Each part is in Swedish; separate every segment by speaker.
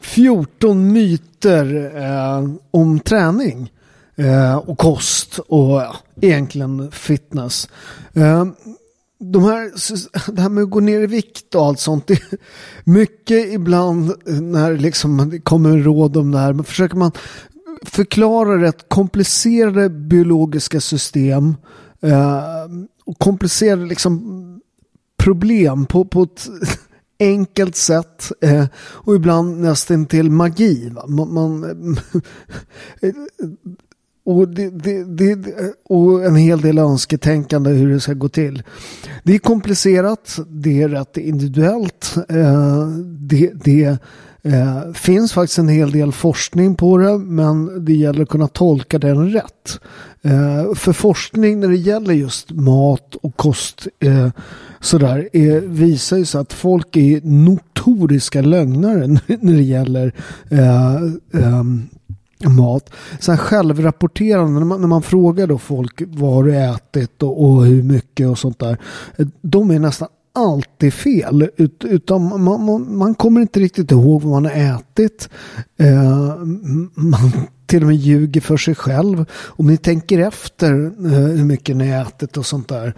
Speaker 1: 14 myter eh, om träning. Eh, och kost och ja, egentligen fitness. Eh, de här, det här med att gå ner i vikt och allt sånt. Det är mycket ibland när liksom det kommer råd om det här. Men försöker man förklara rätt komplicerade biologiska system. Eh, och komplicerade liksom problem på, på ett enkelt sätt eh, och ibland nästan till magi. Va? Man, man eh, och, det, det, det, och en hel del önsketänkande hur det ska gå till. Det är komplicerat, det är rätt individuellt. Eh, det, det eh, finns faktiskt en hel del forskning på det men det gäller att kunna tolka den rätt. Eh, för forskning när det gäller just mat och kost eh, sådär eh, visar ju sig att folk är notoriska lögnare när det gäller ehm, mat. Sen självrapporterande, när man, när man frågar då folk vad du ätit och, och, hur mycket och sånt där. De är nästan alltid fel. Ut, utan man, man, man, kommer inte riktigt ihåg vad man har ätit. Eh, man till och med ljuger för sig själv. Om ni tänker efter eh, hur mycket ni har ätit och sånt där.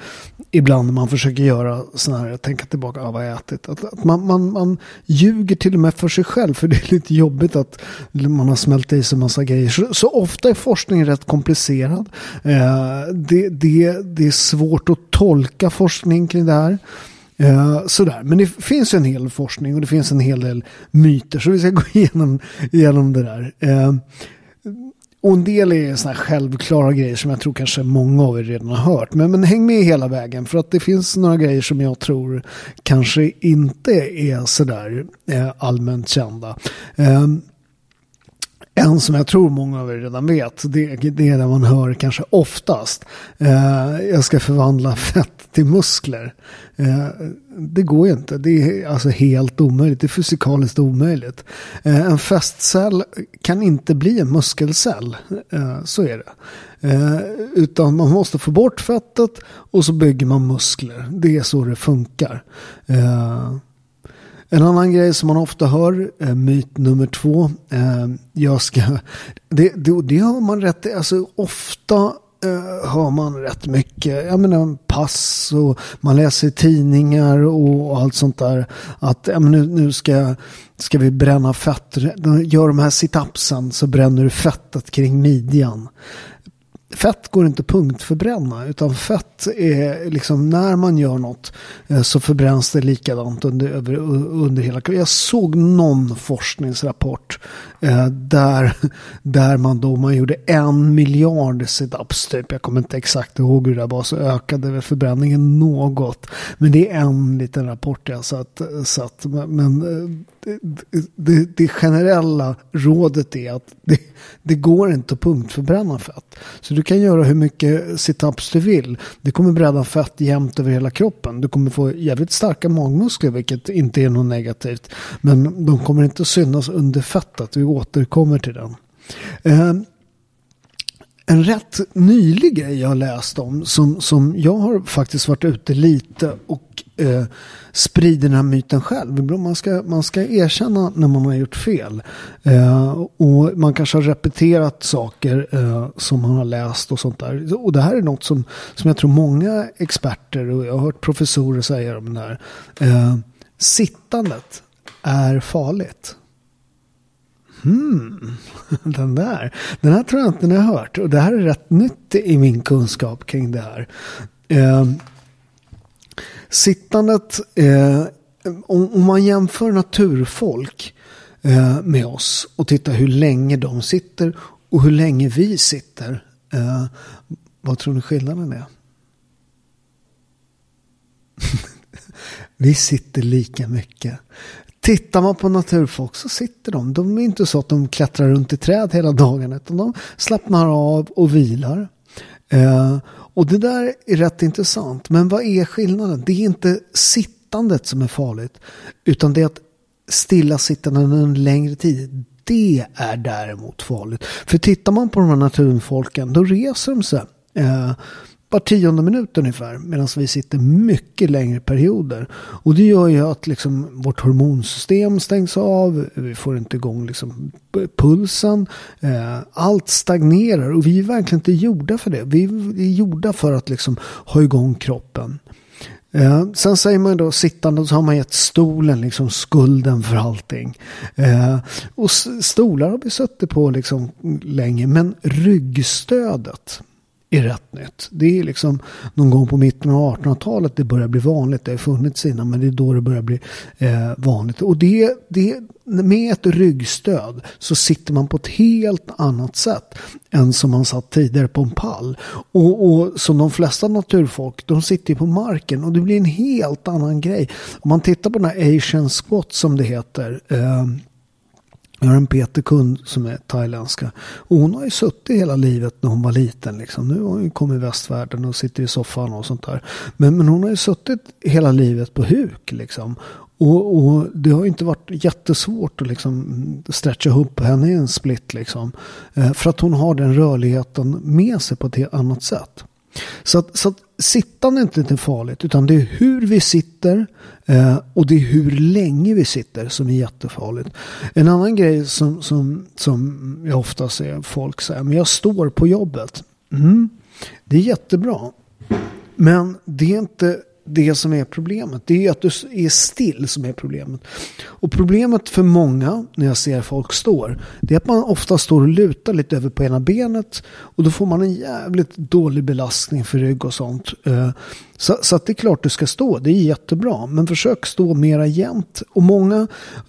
Speaker 1: Ibland när man försöker göra sådana här, tänka tillbaka, ah, vad jag ätit. Att, att man, man, man ljuger till och med för sig själv. För det är lite jobbigt att man har smält i sig massa grejer. Så, så ofta är forskningen rätt komplicerad. Eh, det, det, det är svårt att tolka forskning kring det här. Eh, sådär. Men det finns en hel forskning och det finns en hel del myter. Så vi ska gå igenom, igenom det där. Eh, och en del är sådana här självklara grejer som jag tror kanske många av er redan har hört. Men, men häng med hela vägen för att det finns några grejer som jag tror kanske inte är sådär eh, allmänt kända. Eh, en som jag tror många av er redan vet, det, det är det man hör kanske oftast. Eh, jag ska förvandla fett till muskler. Eh, det går ju inte. Det är alltså helt omöjligt. Det är fysikaliskt omöjligt. Eh, en festcell kan inte bli en muskelcell. Eh, så är det. Eh, utan man måste få bort fettet och så bygger man muskler. Det är så det funkar. Eh, en annan grej som man ofta hör, eh, myt nummer två. Eh, jag ska, det, det, det hör man rätt alltså ofta eh, hör man rätt mycket. Jag menar pass och man läser tidningar och allt sånt där. Att ja, nu, nu ska, ska vi bränna fett. Gör de här situpsen så bränner du fettet kring midjan fett går inte punktförbränna utan fett är liksom när man gör något eh, så förbränns det likadant under, under hela Jag såg någon forskningsrapport eh, där, där man då man gjorde en miljard situps typ. Jag kommer inte exakt ihåg hur det var så ökade förbränningen något. Men det är en liten rapport jag satt. satt men eh, det, det, det generella rådet är att det, det går inte att punktförbränna fett. Så du kan göra hur mycket situps du vill. Det kommer bredda fett jämnt över hela kroppen. Du kommer få jävligt starka magmuskler vilket inte är något negativt. Men de kommer inte att synas under fettet. Återkommer till den. Eh, en rätt nylig grej jag har läst om som, som jag har faktiskt varit ute lite och eh, sprider den här myten själv. Man ska, man ska erkänna när man har gjort fel. Eh, och man kanske har repeterat saker eh, som man har läst och sånt där. Och det här är något som, som jag tror många experter och jag har hört professorer säga om det här. Eh, sittandet är farligt. Hmm, den där. Den här tror jag inte ni har hört. Och det här är rätt nytt i min kunskap kring det här. Eh, sittandet, eh, om, om, man jämför naturfolk eh, med oss och tittar hur länge de sitter och hur länge vi sitter. Eh, vad tror ni skillnaden är? vi sitter lika mycket. Tittar man på naturfolk så sitter de. De är inte så att de klättrar runt i träd hela dagen. Utan de slappnar av och vilar. Eh, och det där är rätt intressant. Men vad är skillnaden? Det är inte sittandet som är farligt. Utan det är att stillasittande under en längre tid. Det är däremot farligt. För tittar man på de här naturfolken då reser de sig. Eh, var tionde minut ungefär. Medan vi sitter mycket längre perioder. Och det gör ju att liksom vårt hormonsystem stängs av. Vi får inte igång liksom pulsen. Eh, allt stagnerar och vi är verkligen inte gjorda för det. Vi är gjorda för att liksom ha igång kroppen. Eh, sen säger man då sittande så har man gett stolen liksom skulden för allting. Eh, och stolar har vi suttit på liksom länge. Men ryggstödet är rätt nytt. Det är liksom någon gång på mitten av 1800-talet det börjar bli vanligt. Det har funnits innan men det är då det börjar bli eh, vanligt. Och det, det, med ett ryggstöd så sitter man på ett helt annat sätt än som man satt tidigare på en pall. Och, och som de flesta naturfolk, de sitter på marken och det blir en helt annan grej. Om man tittar på den här Asian squat som det heter. Eh, jag har en Peter-kund som är thailändska. Och hon har ju suttit hela livet när hon var liten. Liksom. Nu har hon kommit i västvärlden och sitter i soffan och sånt där. Men, men hon har ju suttit hela livet på huk. Liksom. Och, och, det har inte varit jättesvårt att liksom stretcha upp henne i en split. Liksom. Eh, för att hon har den rörligheten med sig på ett helt annat sätt. Så att, så att Sittandet är inte farligt utan det är hur vi sitter eh, och det är hur länge vi sitter som är jättefarligt. En annan grej som, som, som jag ofta ser folk säga, men jag står på jobbet. Mm, det är jättebra. Men det är inte det som är problemet. Det är att du är still som är problemet. Och problemet för många när jag ser folk står. Det är att man ofta står och lutar lite över på ena benet. Och då får man en jävligt dålig belastning för rygg och sånt. Eh, så, så att det är klart du ska stå. Det är jättebra. Men försök stå mera jämnt. Och många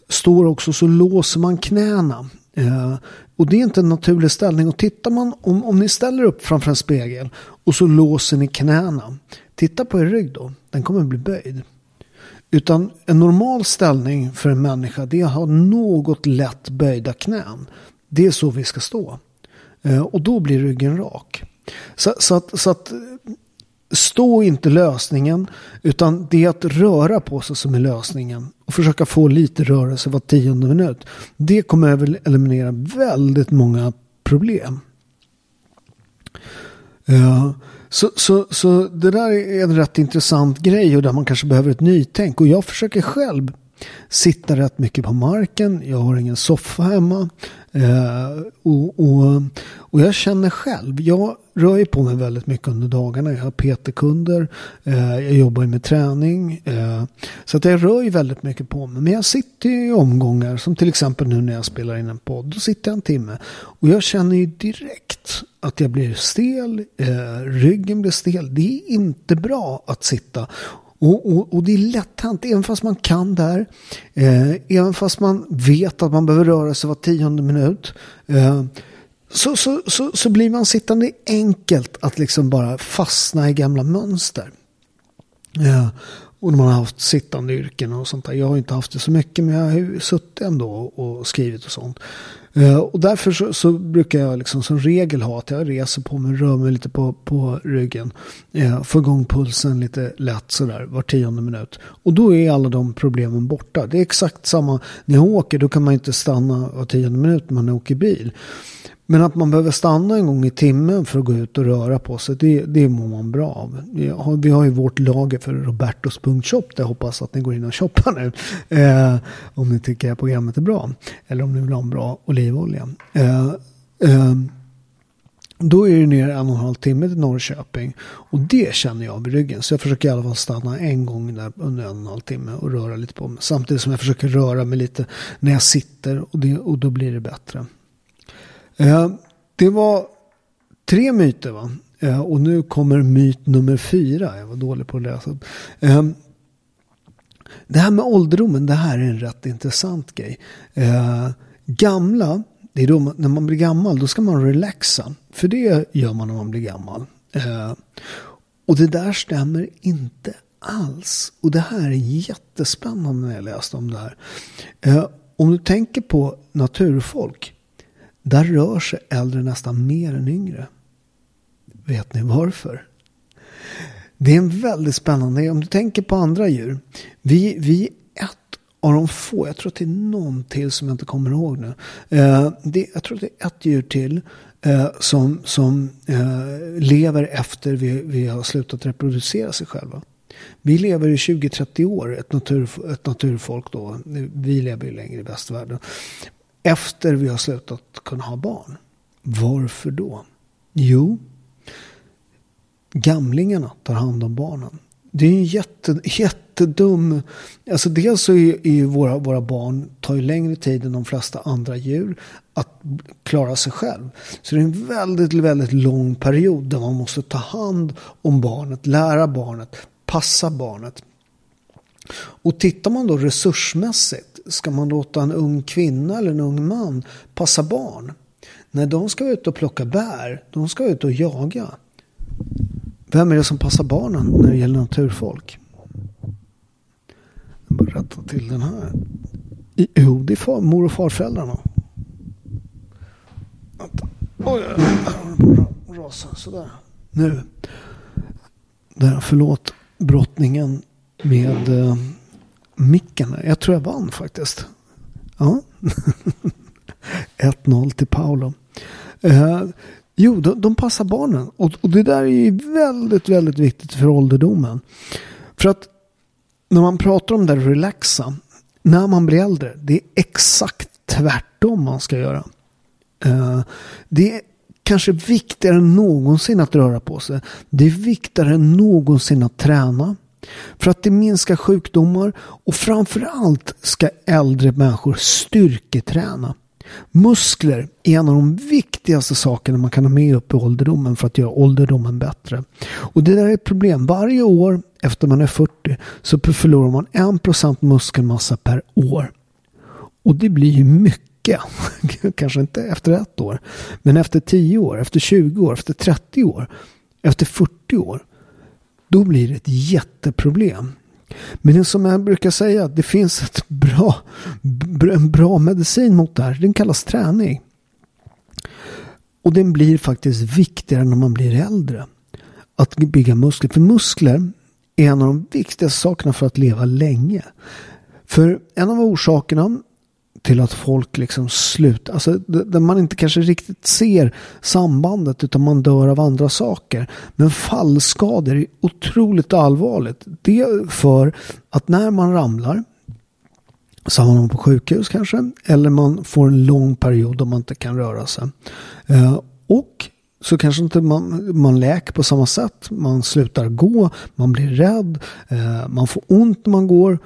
Speaker 1: står också så låser man knäna. Eh, och det är inte en naturlig ställning. Och tittar man, om, om ni ställer upp framför en spegel och så låser ni knäna. Titta på er rygg då. Den kommer bli böjd. Utan en normal ställning för en människa det är att ha något lätt böjda knän. Det är så vi ska stå. Eh, och då blir ryggen rak. Så, så, att, så att stå inte lösningen utan det är att röra på sig som är lösningen. Och försöka få lite rörelse var tionde minut. Det kommer att eliminera väldigt många problem. Eh, så, så, så det där är en rätt intressant grej och där man kanske behöver ett nytänk. Och jag försöker själv sitta rätt mycket på marken. Jag har ingen soffa hemma. Eh, och, och, och jag känner själv, jag rör ju på mig väldigt mycket under dagarna. Jag har PT-kunder, eh, jag jobbar med träning. Eh, så att jag rör ju väldigt mycket på mig. Men jag sitter ju i omgångar, som till exempel nu när jag spelar in en podd. Då sitter jag en timme. Och jag känner ju direkt att jag blir stel, eh, ryggen blir stel. Det är inte bra att sitta. Och, och, och, det är lätt hänt, även fast man kan där. Eh, även fast man vet att man behöver röra sig var tionde minut. Eh, så, så, så, så blir man sittande enkelt att liksom bara fastna i gamla mönster. Eh, och när man har haft sittande yrken och sånt där. Jag har inte haft det så mycket men jag har ju suttit ändå och skrivit och sånt. Eh, och därför så, så, brukar jag liksom som regel ha att jag reser på mig, rör mig lite på, på ryggen. Eh, får igång pulsen lite lätt sådär var tionde minut. Och då är alla de problemen borta. Det är exakt samma när jag åker, då kan man inte stanna var tionde minut när man åker bil. Men att man behöver stanna en gång i timmen för att gå ut och röra på sig, det, det mår man bra av. Vi har, vi har ju vårt lager för Robertos.shop där jag hoppas att ni går in och shoppar nu. Eh, om ni tycker att programmet är bra. Eller om ni vill ha en bra olivolja. Eh, eh, då är det ner en och en halv timme till Norrköping. Och det känner jag vid ryggen. Så jag försöker i alla fall stanna en gång där under en och en halv timme och röra lite på mig. Samtidigt som jag försöker röra mig lite när jag sitter och, det, och då blir det bättre. Eh, det var tre myter va? Eh, och nu kommer myt nummer fyra. Jag var dålig på att läsa. Eh, det här med ålderdomen, det här är en rätt intressant grej. Gamla, det är då när man blir gammal, då ska man relaxa. För det gör man när man blir gammal. Och det där stämmer inte alls. Och det här är jättespännande när jag läste om det här. Om du tänker på naturfolk där rör sig äldre nästan mer än yngre. Vet ni varför? Det är en väldigt spännande, om du tänker på andra djur. Vi, vi är ett av de få, jag tror att det är någon till som jag inte kommer ihåg nu. Eh, det, jag tror att det är ett djur till eh, som, som eh, lever efter vi, vi har slutat reproducera sig själva. Vi lever i 20-30 år, ett, natur, ett naturfolk då. Vi lever ju längre i västvärlden efter vi har slutat kunna ha barn. Varför då? Jo, gamlingarna tar hand om barnen. Det är en jätte, jättedum... Alltså dels så är ju våra, våra barn tar ju längre tid än de flesta andra djur att klara sig själv. Så det är en väldigt, väldigt lång period där man måste ta hand om barnet, lära barnet, passa barnet. Och tittar man då resursmässigt, ska man låta en ung kvinna eller en ung man passa barn? Nej, de ska ut och plocka bär. De ska ut och jaga. Vem är det som passar barnen när det gäller naturfolk? Jag bara rätta till den här. Jo, det är far, mor och farföräldrarna. Vänta. Oj, jag rasa. Sådär. Nu. Där, förlåt brottningen med eh, micken. Jag tror jag vann faktiskt. Ja. 1-0 till Paolo. Eh, jo, de, de, passar barnen. Och, och det där är ju väldigt, väldigt viktigt för ålderdomen. För att när man pratar om det relaxa. När man blir äldre. Det är exakt tvärtom man ska göra. Eh, det är kanske viktigare än någonsin att röra på sig. Det är viktigare än någonsin att träna. För att det minskar sjukdomar och framförallt ska äldre människor styrketräna. Muskler är en av de viktigaste sakerna man kan ha med upp i ålderdomen för att göra ålderdomen bättre. Och det där är ett problem. Varje år efter man är 40 så förlorar man 1% muskelmassa per år. Och det blir ju mycket. Kanske inte efter ett år. Men efter 10 år, efter 20 år, efter 30 år, efter 40 år. Då blir det ett jätteproblem. Men det som jag brukar säga, det finns ett bra, en bra medicin mot det här. Den kallas träning. Och den blir faktiskt viktigare när man blir äldre. Att bygga muskler. För muskler är en av de viktigaste sakerna för att leva länge. För en av orsakerna till att folk liksom slutar, alltså där man inte kanske riktigt ser sambandet utan man dör av andra saker. Men fallskador är otroligt allvarligt. Det för att när man ramlar så hamnar man på sjukhus kanske eller man får en lång period då man inte kan röra sig. Eh, och så kanske inte man, man läker på samma sätt. Man slutar gå, man blir rädd, eh, man får ont när man går.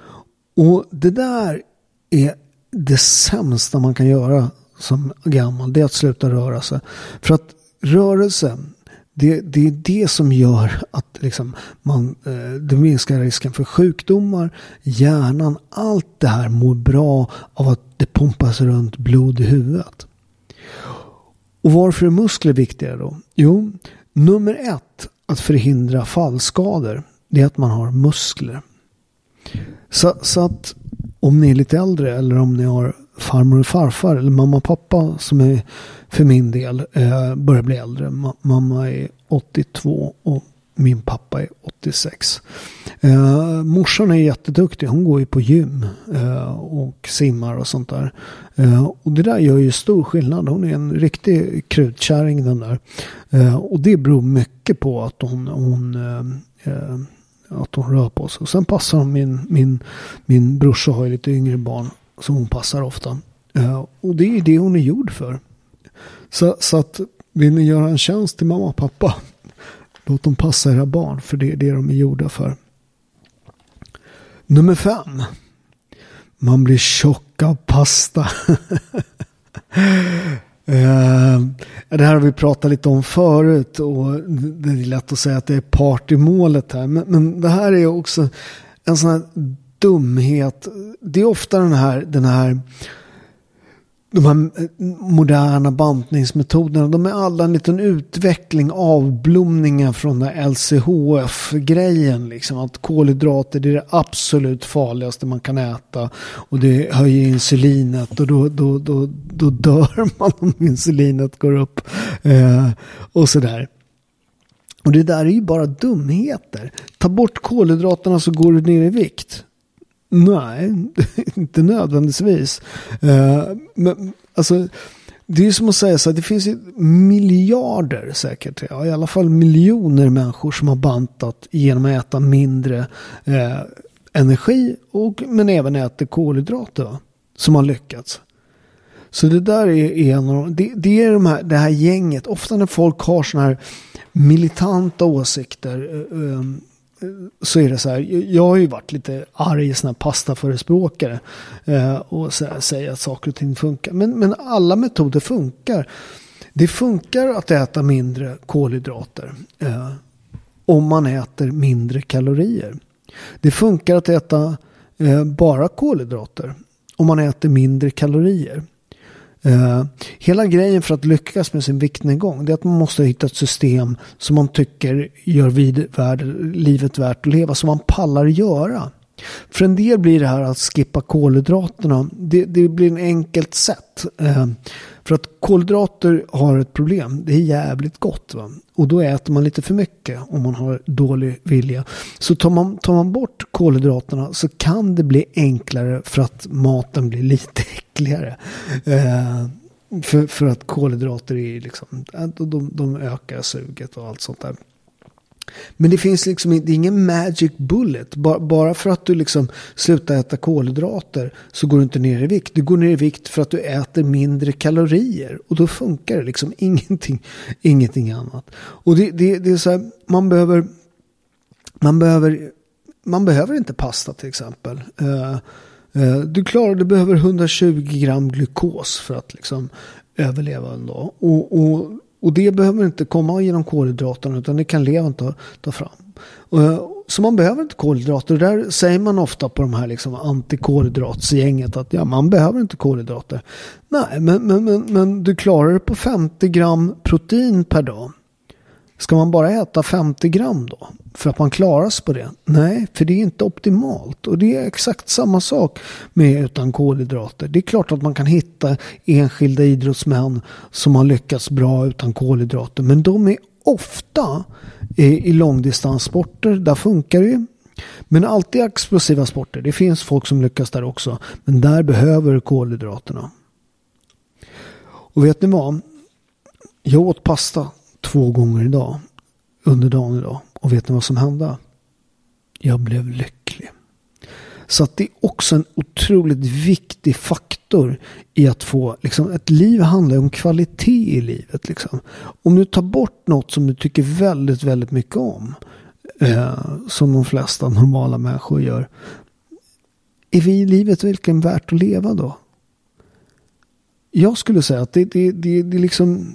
Speaker 1: Och det där är det sämsta man kan göra som gammal, det är att sluta röra sig. För att rörelse, det, det är det som gör att liksom man, eh, det minskar risken för sjukdomar, hjärnan, allt det här mår bra av att det pumpas runt blod i huvudet. Och varför är muskler viktiga då? Jo, nummer ett att förhindra fallskador, det är att man har muskler. Så, så att om ni är lite äldre eller om ni har farmor och farfar eller mamma och pappa som är för min del eh, börjar bli äldre. Ma mamma är 82 och min pappa är 86. Eh, morsan är jätteduktig. Hon går ju på gym eh, och simmar och sånt där. Eh, och det där gör ju stor skillnad. Hon är en riktig krutkärring den där. Eh, och det beror mycket på att hon, hon eh, eh, att hon rör på sig. Och sen passar hon min, min, min brorsa har ju lite yngre barn. som hon passar ofta. Eh, och det är det hon är gjord för. Så, så att vill ni göra en tjänst till mamma och pappa Låt dem passa era barn för det är det de är gjorda för. Nummer fem. Man blir tjock av pasta. Eh, det här har vi pratat lite om förut och det är lätt att säga att det är part i målet här. Men, men det här är också en sån här dumhet. Det är ofta den här, den här de här eh, moderna bantningsmetoderna, de är alla en liten utveckling, avblomningar från den LCHF-grejen. Liksom. Att kolhydrater det är det absolut farligaste man kan äta. Och det höjer insulinet och då, då, då, då dör man om insulinet går upp. Eh, och sådär. Och det där är ju bara dumheter. Ta bort kolhydraterna så går du ner i vikt. Nej, inte nödvändigtvis. Eh, men alltså, det är som att säga så att det finns miljarder säkert, ja, i alla fall miljoner människor som har bantat genom att äta mindre eh, energi och, men även äter kolhydrater. Som har lyckats. Så det där är, är en av det, det är de här, det här gänget, ofta när folk har sådana här militanta åsikter. Eh, eh så är det så här, jag har ju varit lite arg sån här pastaförespråkare eh, och säger att saker och ting funkar. Men, men alla metoder funkar. Det funkar att äta mindre kolhydrater eh, om man äter mindre kalorier. Det funkar att äta eh, bara kolhydrater om man äter mindre kalorier. Eh, hela grejen för att lyckas med sin viktnedgång är att man måste hitta ett system som man tycker gör vid, värld, livet värt att leva, som man pallar göra. För en del blir det här att skippa kolhydraterna, det, det blir en enkelt sätt. Eh, för att kolhydrater har ett problem, det är jävligt gott. Va? Och då äter man lite för mycket om man har dålig vilja. Så tar man, tar man bort kolhydraterna så kan det bli enklare för att maten blir lite äckligare. Eh, för, för att kolhydrater är liksom, eh, de, de ökar suget och allt sånt där. Men det finns liksom det är ingen magic bullet. Bara för att du liksom slutar äta kolhydrater så går du inte ner i vikt. Du går ner i vikt för att du äter mindre kalorier. Och då funkar det liksom ingenting, ingenting annat. Och det, det, det är så här, man behöver, man behöver, man behöver inte pasta till exempel. Uh, uh, du klarar, du behöver 120 gram glukos för att liksom överleva en dag. Och, och och det behöver inte komma genom kolhydraterna utan det kan levern ta, ta fram. Eh, så man behöver inte kolhydrater. Där säger man ofta på de här liksom antikolhydratsgänget att ja, man behöver inte kolhydrater. Nej, men, men, men, men du klarar det på 50 gram protein per dag. Ska man bara äta 50 gram då? För att man klarar sig på det? Nej, för det är inte optimalt. Och det är exakt samma sak med utan kolhydrater. Det är klart att man kan hitta enskilda idrottsmän som har lyckats bra utan kolhydrater. Men de är ofta i långdistanssporter. Där funkar det ju. Men alltid explosiva sporter. Det finns folk som lyckas där också. Men där behöver kolhydraterna. Och vet ni vad? Jag åt pasta två gånger idag. Under dagen idag. Och vet ni vad som hände? Jag blev lycklig. Så att det är också en otroligt viktig faktor i att få, liksom, ett liv handlar om kvalitet i livet. Liksom. Om du tar bort något som du tycker väldigt, väldigt mycket om, eh, som de flesta normala människor gör, är vi i livet verkligen värt att leva då? Jag skulle säga att det, det, det, det, liksom,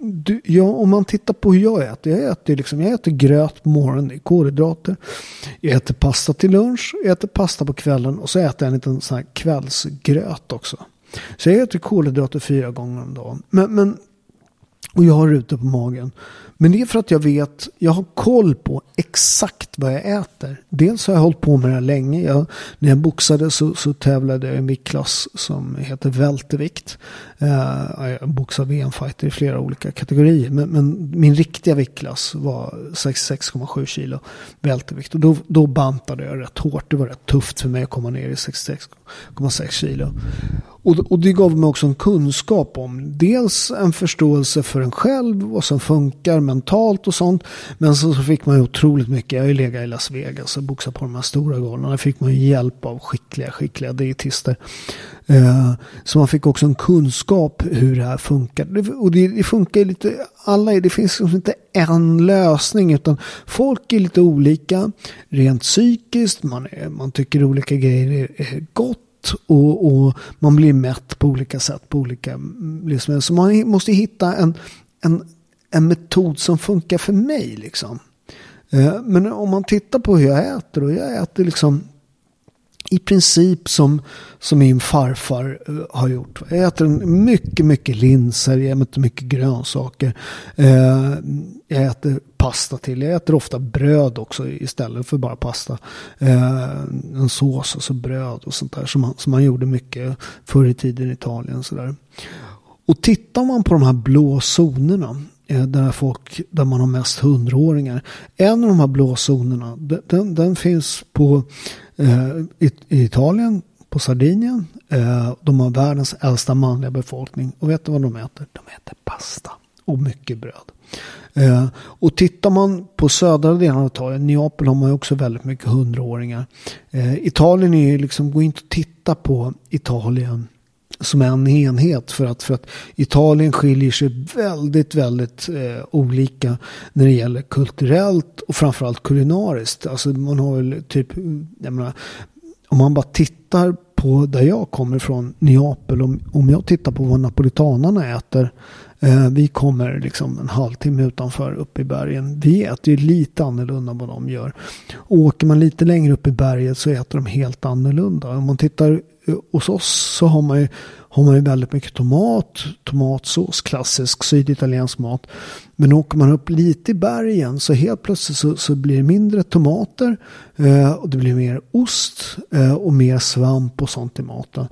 Speaker 1: du, ja, om man tittar på hur jag äter. Jag äter, liksom, jag äter gröt på morgonen, det är kolhydrater. Jag äter pasta till lunch, jag äter pasta på kvällen och så äter jag en liten sån här kvällsgröt också. Så jag äter kolhydrater fyra gånger om dagen. Men, men Och jag har rutor på magen. Men det är för att jag vet, jag har koll på exakt vad jag äter. Dels har jag hållit på med det här länge. Jag, när jag boxade så, så tävlade jag i en viktklass som heter vältevikt. Uh, jag boxar VM-fighter i flera olika kategorier. Men, men min riktiga viktklass var 66,7 kilo vältevikt. Och då, då bantade jag rätt hårt. Det var rätt tufft för mig att komma ner i 66,6 kilo. Och, och det gav mig också en kunskap om dels en förståelse för en själv, vad som funkar mentalt och sånt. Men så, så fick man ju otroligt mycket, jag har ju legat i Las Vegas och boxat på de här stora galorna. Där fick man ju hjälp av skickliga, skickliga dietister. Eh, så man fick också en kunskap hur det här funkar. Och det, det funkar lite, alla, det finns liksom inte en lösning utan folk är lite olika. Rent psykiskt, man, är, man tycker olika grejer är, är gott och, och, man blir mätt på olika sätt på olika mm, livsmedel. Så man måste hitta en, en, en metod som funkar för mig. Liksom. Eh, men om man tittar på hur jag äter och jag äter liksom i princip som, som min farfar eh, har gjort. Jag äter mycket, mycket linser, jag äter mycket grönsaker. Eh, jag äter pasta till. Jag äter ofta bröd också istället för bara pasta. Eh, en sås och så bröd och sånt där som man, som man gjorde mycket förr i tiden i Italien. Så Och tittar man på de här blå zonerna eh, där, folk, där man har mest hundraåringar. En av de här blå zonerna den, den finns på Eh, i, I Italien, på Sardinien, eh, de har världens äldsta manliga befolkning. Och vet du vad de äter? De äter pasta och mycket bröd. Eh, och tittar man på södra delen av Italien, Neapel har man ju också väldigt mycket hundraåringar. Eh, Italien är ju liksom, gå inte och titta på Italien som en enhet. För att, för att Italien skiljer sig väldigt, väldigt eh, olika när det gäller kulturellt och framförallt kulinariskt. Alltså man har väl typ, jag menar, om man bara tittar på där jag kommer ifrån, Neapel, om, om jag tittar på vad napolitanarna äter. Eh, vi kommer liksom en halvtimme utanför uppe i bergen. Vi äter ju lite annorlunda än vad de gör. Och åker man lite längre upp i berget så äter de helt annorlunda. Om man tittar hos oss så har man ju, har man ju väldigt mycket tomat, tomatsås, klassisk syditaliensk mat. Men åker man upp lite i bergen så helt plötsligt så, så blir det mindre tomater eh, och det blir mer ost eh, och mer svamp och sånt i maten.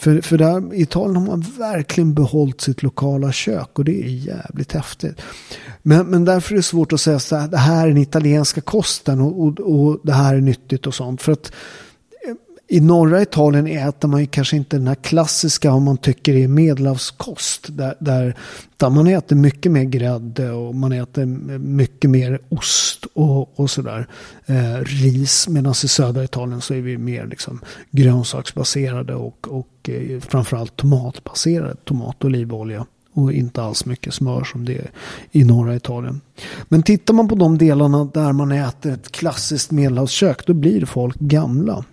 Speaker 1: För, för där i Italien har man verkligen behållit sitt lokala kök och det är jävligt häftigt. Men, men därför är det svårt att säga så här, det här är den italienska kosten och, och, och det här är nyttigt och sånt. För att i norra Italien äter man ju kanske inte den här klassiska om man tycker är medelhavskost. Där, där, där man äter mycket mer grädde och man äter mycket mer ost och, och sådär. Eh, ris. Medan i södra Italien så är vi mer liksom grönsaksbaserade och, och eh, framförallt tomatbaserade. Tomat och olivolja. Och inte alls mycket smör som det är i norra Italien. Men tittar man på de delarna där man äter ett klassiskt medelhavskök då blir folk gamla.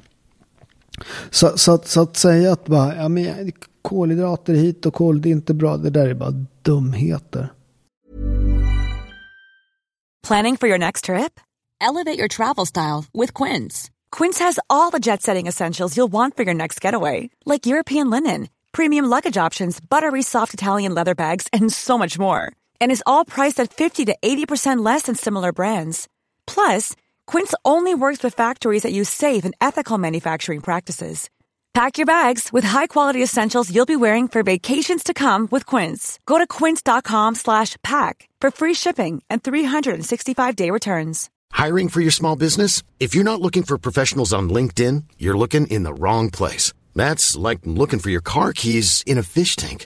Speaker 1: Så, så, så, att säga att bara, ja, men kolhydrater hit och kol, det är inte bra. Det där är bara dumheter.
Speaker 2: Planning for your next trip? Elevate your travel style with Quince. Quince has all the jet setting essentials you'll want for your next getaway. Like European linen, premium luggage options, buttery soft Italian leather bags and so much more. And is all priced at 50 to 80% less than similar brands. Plus, Quince only works with factories that use safe and ethical manufacturing practices. Pack your bags with high-quality essentials you'll be wearing for vacations to come with Quince. Go to quince.com/pack for free shipping and 365-day returns.
Speaker 3: Hiring for your small business? If you're not looking for professionals on LinkedIn, you're looking in the wrong place. That's like looking for your car keys in a fish tank.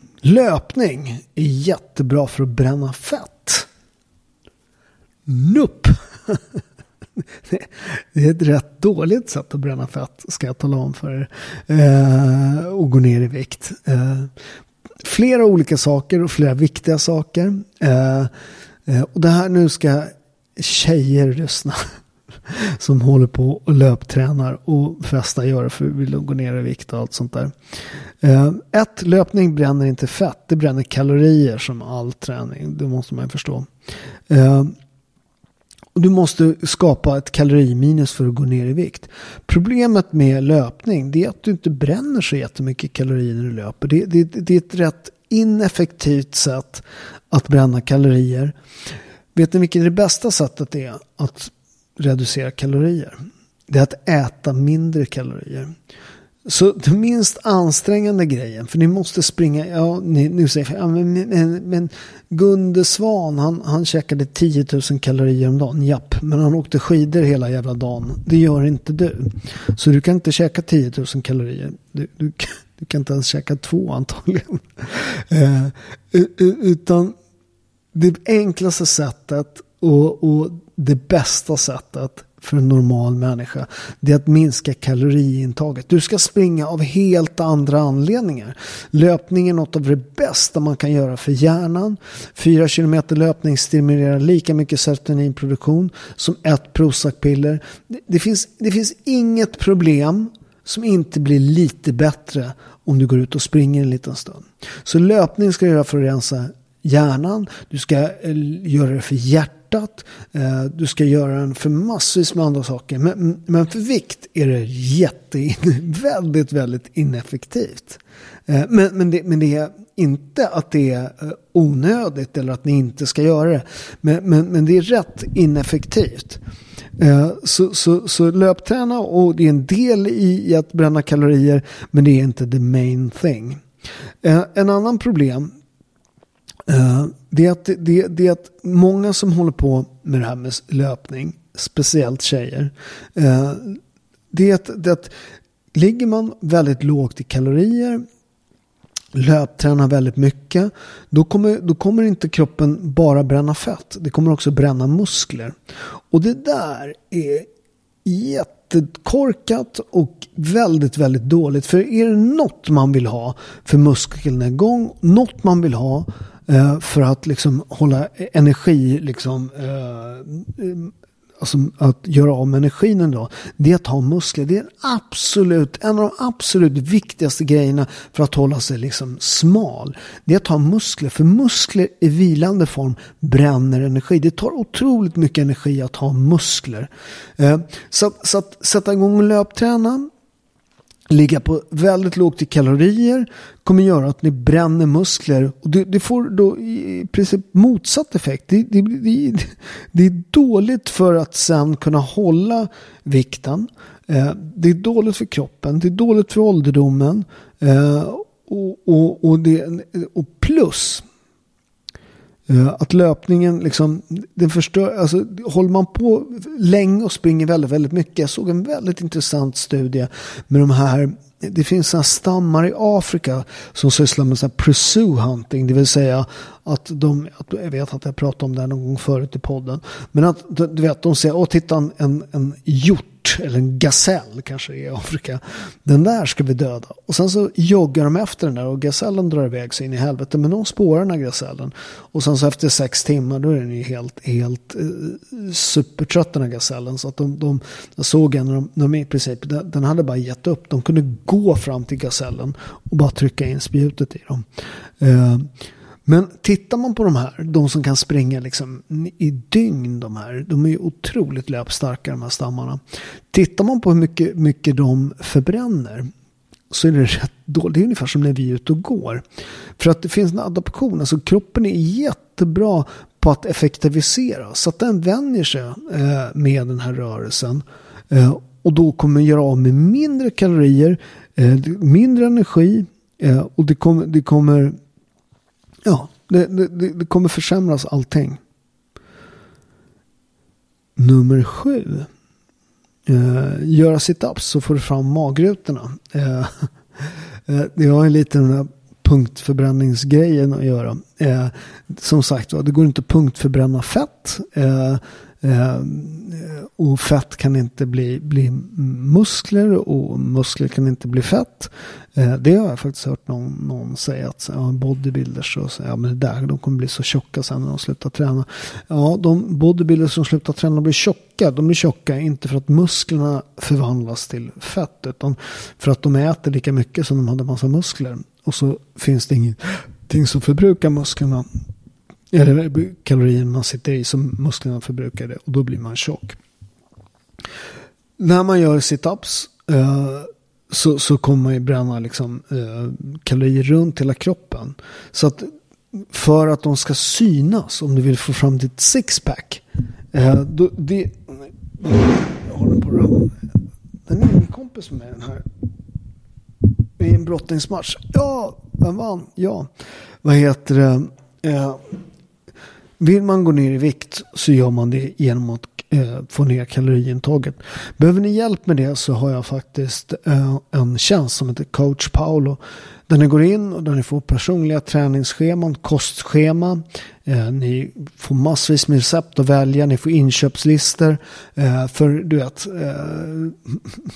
Speaker 1: Löpning är jättebra för att bränna fett. Nupp! Det är ett rätt dåligt sätt att bränna fett, ska jag tala om för er. Eh, och gå ner i vikt. Eh, flera olika saker och flera viktiga saker. Eh, eh och det här nu ska tjejer lyssna. Som håller på och löptränar och flesta gör det för att vill gå ner i vikt och allt sånt där. Eh, ett, löpning bränner inte fett. Det bränner kalorier som all träning. Det måste man ju förstå. Eh, du måste skapa ett kaloriminus för att gå ner i vikt. Problemet med löpning är att du inte bränner så jättemycket kalorier när du löper. Det, det, det är ett rätt ineffektivt sätt att bränna kalorier. Vet ni vilket det bästa sättet är att reducera kalorier? Det är att äta mindre kalorier. Så den minst ansträngande grejen, för ni måste springa, ja, ni, nu säger ja, men, men, men Gunde Svan, han, han käkade 10 000 kalorier om dagen, japp, men han åkte skidor hela jävla dagen. Det gör inte du. Så du kan inte käka 10 000 kalorier. Du, du, du kan inte ens käka två antagligen. Eh, utan det enklaste sättet och, och det bästa sättet för en normal människa. Det är att minska kaloriintaget. Du ska springa av helt andra anledningar. Löpning är något av det bästa man kan göra för hjärnan. 4 km löpning stimulerar lika mycket serotoninproduktion som ett Prozac-piller. Det finns, det finns inget problem som inte blir lite bättre om du går ut och springer en liten stund. Så löpning ska du göra för att rensa hjärnan. Du ska eh, göra det för hjärtat hjärtat. Eh, du ska göra den för massvis med andra saker. Men, men för vikt är det jätte, väldigt, väldigt ineffektivt. Eh, men, men, det, men det är inte att det är eh, onödigt eller att ni inte ska göra det. Men, men, men det är rätt ineffektivt. Så, så, så löpträna och det är en del i, att bränna kalorier men det är inte the main thing. En annan problem Eh, det, är att, det, det, är att många som håller på med det här med löpning, speciellt tjejer, eh, det, är att, det är att ligger man väldigt lågt i kalorier, löptränar väldigt mycket, då kommer, då kommer inte kroppen bara bränna fett, det kommer också bränna muskler. Och det där är jättekorkat och väldigt, väldigt dåligt. För är det något man vill ha för muskelnedgång, något man vill ha Eh, för att liksom hålla energi, liksom, eh, eh, alltså att göra av med energin ändå. Det är att ha muskler. Det är absolut, en av de absolut viktigaste grejerna för att hålla sig liksom smal. Det är att ha muskler. För muskler i vilande form bränner energi. Det tar otroligt mycket energi att ha muskler. Eh, så, så att sätta igång och löpträna ligga på väldigt lågt i kalorier kommer göra att ni bränner muskler. Och det, det får då i princip motsatt effekt. Det, det, det, det, är dåligt för att sen kunna hålla vikten. Eh, det är dåligt för kroppen. Det är dåligt för ålderdomen. Eh, och, och, och, det, och plus Eh, att löpningen liksom, den förstör, alltså håller man på länge och springer väldigt, väldigt mycket. Jag såg en väldigt intressant studie med de här det finns sådana stammar i Afrika som sysslar med sådana här pursue hunting. Det vill säga att de, jag vet att jag pratade om det här någon gång förut i podden. Men att du vet, de säger, åh titta en, en hjort eller en gasell kanske i Afrika. Den där ska vi döda. Och sen så joggar de efter den där och gasellen drar iväg sig in i helvete. Men de spårar den här gasellen. Och sen så efter sex timmar då är den ju helt, helt eh, supertrött den här gasellen. Så att de, de jag såg en när de, de i princip, den hade bara gett upp. De kunde gå fram till gasellen och bara trycka in spjutet i dem. Eh, men tittar man på de här, de som kan springa liksom i dygn de här, de är ju otroligt löpstarka de här stammarna. Tittar man på hur mycket, mycket de förbränner så är det rätt dåligt. Det är ungefär som när vi är ute och går. För att det finns en adaption, alltså kroppen är jättebra på att effektivisera. Så att den vänjer sig eh, med den här rörelsen. Eh, och då kommer den göra av med mindre kalorier, eh, mindre energi eh, och det kommer, det kommer Ja, det, det, det kommer försämras allting. Nummer sju. Eh, göra situps så får du fram magrutorna. Eh, eh, det har en liten punktförbränningsgrejen att göra. Eh, som sagt det går inte att punktförbränna fett. Eh, Eh, och fett kan inte bli, bli muskler och muskler kan inte bli fett. Eh, det har jag faktiskt hört någon, någon säga att ja, bodybuilders och så, ja, men det där, de kommer bli så tjocka sen när de slutar träna. Ja, de bodybuilders som slutar träna blir tjocka. De blir tjocka inte för att musklerna förvandlas till fett utan för att de äter lika mycket som de hade massa muskler. Och så finns det ingenting som förbrukar musklerna. Eller kalorier man sitter i som musklerna förbrukar det och då blir man tjock. När man gör situps eh, så, så kommer man ju bränna liksom, eh, kalorier runt hela kroppen. Så att för att de ska synas om du vill få fram ditt sixpack. Eh, det, jag håller på att Den är min kompis med den här. I en brottningsmatch. Ja, vem vann? Ja. Vad heter det? Eh, vill man gå ner i vikt så gör man det genom att eh, få ner kaloriintaget. Behöver ni hjälp med det så har jag faktiskt eh, en tjänst som heter coach Paolo. Där ni går in och där ni får personliga träningsscheman, kostschema, Eh, ni får massvis med recept att välja, ni får inköpslistor. Eh, för du vet, eh,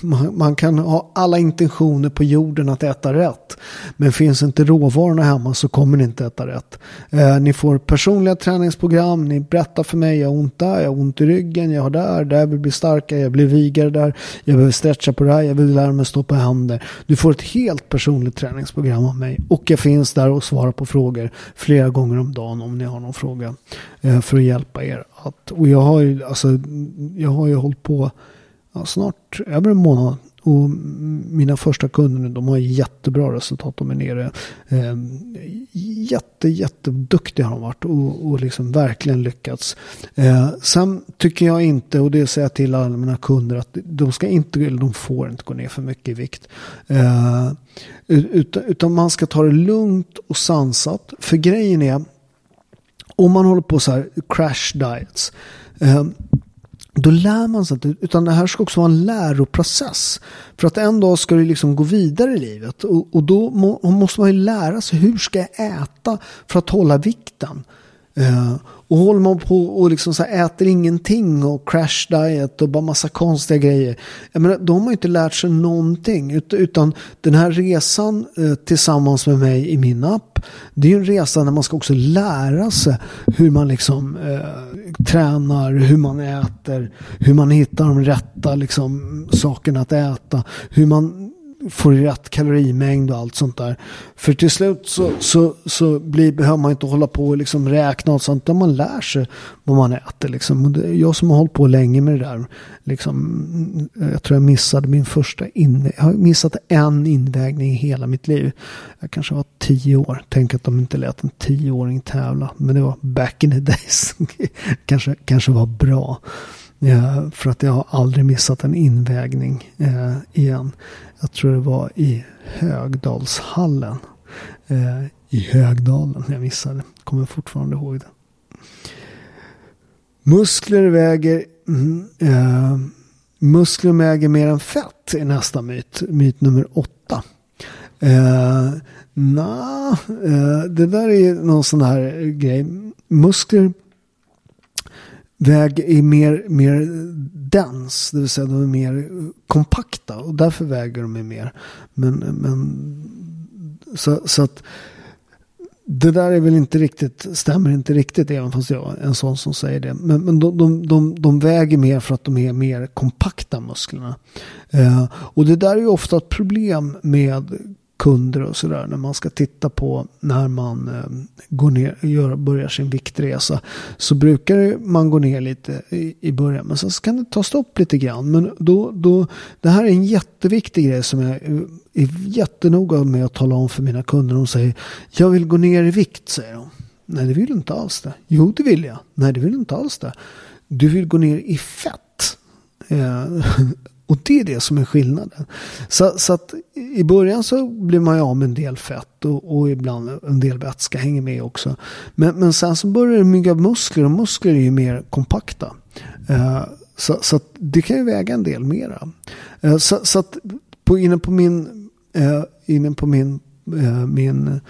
Speaker 1: man, man, kan ha alla intentioner på jorden att äta rätt. Men finns inte råvarorna hemma så kommer ni inte äta rätt. Eh, ni får personliga träningsprogram, ni berättar för mig, jag har ont där, jag har ont i ryggen, jag har där, där vill bli starkare, jag blir vigare där, jag behöver stretcha på det här, jag vill lära mig stå på händer. Du får ett helt personligt träningsprogram av mig och jag finns där och svarar på frågor flera gånger om dagen om ni har någon fråga. Eh, för att hjälpa er. Att, och jag har ju, alltså, jag har ju hållit på ja, snart över en månad. Och mina första kunder de har jättebra resultat. De är nere. Eh, jätte, jätteduktiga har de varit och, och liksom verkligen lyckats. Eh, sen tycker jag inte, och det säger jag till alla mina kunder, att de ska inte, eller de får inte gå ner för mycket i vikt. Eh, utan, utan man ska ta det lugnt och sansat. För grejen är, om man håller på så här crash diets. Eh, då lär man sig inte, utan det här ska också vara en läroprocess. För att en dag ska du liksom gå vidare i livet. Och, och då må, måste man ju lära sig, hur ska jag äta för att hålla vikten? Ehm, och håller man på och liksom så äter ingenting och crash diet och bara massa konstiga grejer. Jag menar, de har man ju inte lärt sig någonting. Utan den här resan eh, tillsammans med mig i min app. Det är ju en resa där man ska också lära sig hur man liksom eh, tränar, hur man äter, hur man hittar de rätta liksom, sakerna att äta. Hur man får rätt kalorimängd och allt sånt där. För till slut så, så, så blir, behöver man inte hålla på och liksom räkna och sånt. Utan man lär sig vad man äter. Liksom. Det, jag som har hållit på länge med det där. Liksom, jag tror jag missade min första invägning. Jag har missat en invägning i hela mitt liv. Jag kanske var tio år. Tänk att de inte lät en tioåring tävla. Men det var back in the days. kanske, kanske var bra. Eh, för att jag har aldrig missat en invägning eh, igen. Jag tror det var i Högdalshallen. Eh, I Högdalen jag missade. Kommer fortfarande ihåg det. Muskler väger mm, eh, Muskler väger mer än fett är nästa myt. Myt nummer åtta. Eh, nah, eh, det där är någon sån här grej. Muskler väg är mer, mer dens, det vill säga de är mer kompakta och därför väger de mer. Men, men så, så att det där är väl inte riktigt, stämmer inte riktigt även fast jag är en sån som säger det. Men, men de, de, de, de väger mer för att de är mer kompakta musklerna. Eh, och det där är ju ofta ett problem med kunder och sådär när man ska titta på när man eh, går ner, gör, börjar sin viktresa. Så brukar man gå ner lite i, i början men sen kan det ta stopp lite grann. Men då, då, det här är en jätteviktig grej som jag är jättenoga med att tala om för mina kunder. De säger jag vill gå ner i vikt säger de. Nej det vill du inte alls det. Jo det vill jag. Nej det vill du inte alls det. Du vill gå ner i fett. Eh, Och det är det som är skillnaden. Så, så att i början så blir man ju av med en del fett och, och ibland en del vätska hänger med också. Men, men sen så börjar det mygga muskler och muskler är ju mer kompakta. Uh, så, så att det kan ju väga en del mera. Uh, så, så att på, inne på min, uh, inne på min, min